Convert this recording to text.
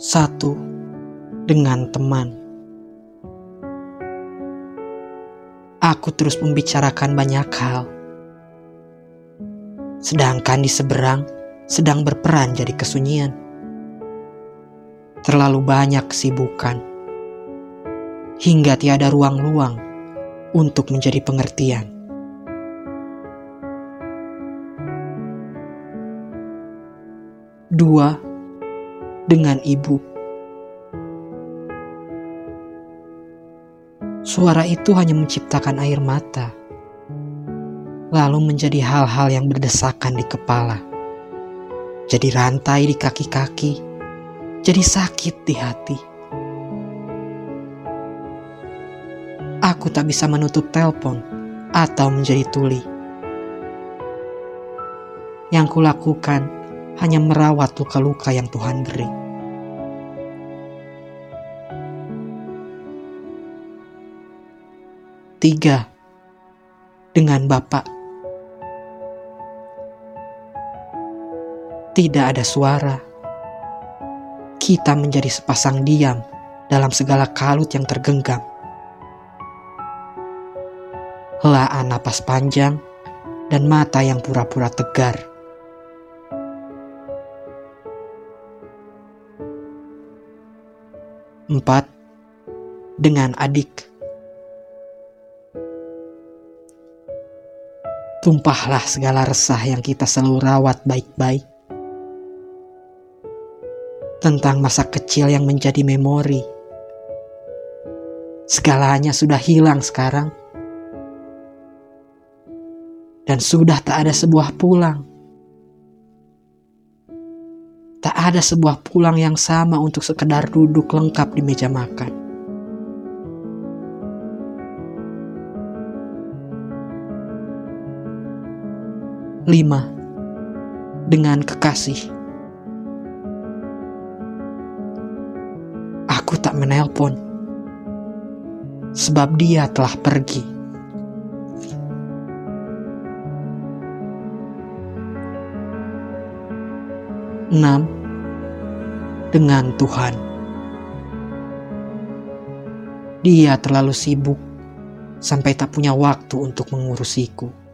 Satu, dengan teman. Aku terus membicarakan banyak hal. Sedangkan di seberang sedang berperan jadi kesunyian. Terlalu banyak kesibukan. Hingga tiada ruang-ruang untuk menjadi pengertian. Dua, dengan ibu. Suara itu hanya menciptakan air mata, lalu menjadi hal-hal yang berdesakan di kepala, jadi rantai di kaki-kaki, jadi sakit di hati. Aku tak bisa menutup telepon atau menjadi tuli. Yang kulakukan hanya merawat luka-luka yang Tuhan beri. Tiga, dengan Bapak. Tidak ada suara. Kita menjadi sepasang diam dalam segala kalut yang tergenggam. Helaan napas panjang dan mata yang pura-pura tegar. Empat, dengan adik. Tumpahlah segala resah yang kita selalu rawat baik-baik. Tentang masa kecil yang menjadi memori. Segalanya sudah hilang sekarang. Dan sudah tak ada sebuah pulang. Tak ada sebuah pulang yang sama untuk sekedar duduk lengkap di meja makan. 5. Dengan kekasih. Aku tak menelpon sebab dia telah pergi. Enam, dengan Tuhan. Dia terlalu sibuk sampai tak punya waktu untuk mengurusiku.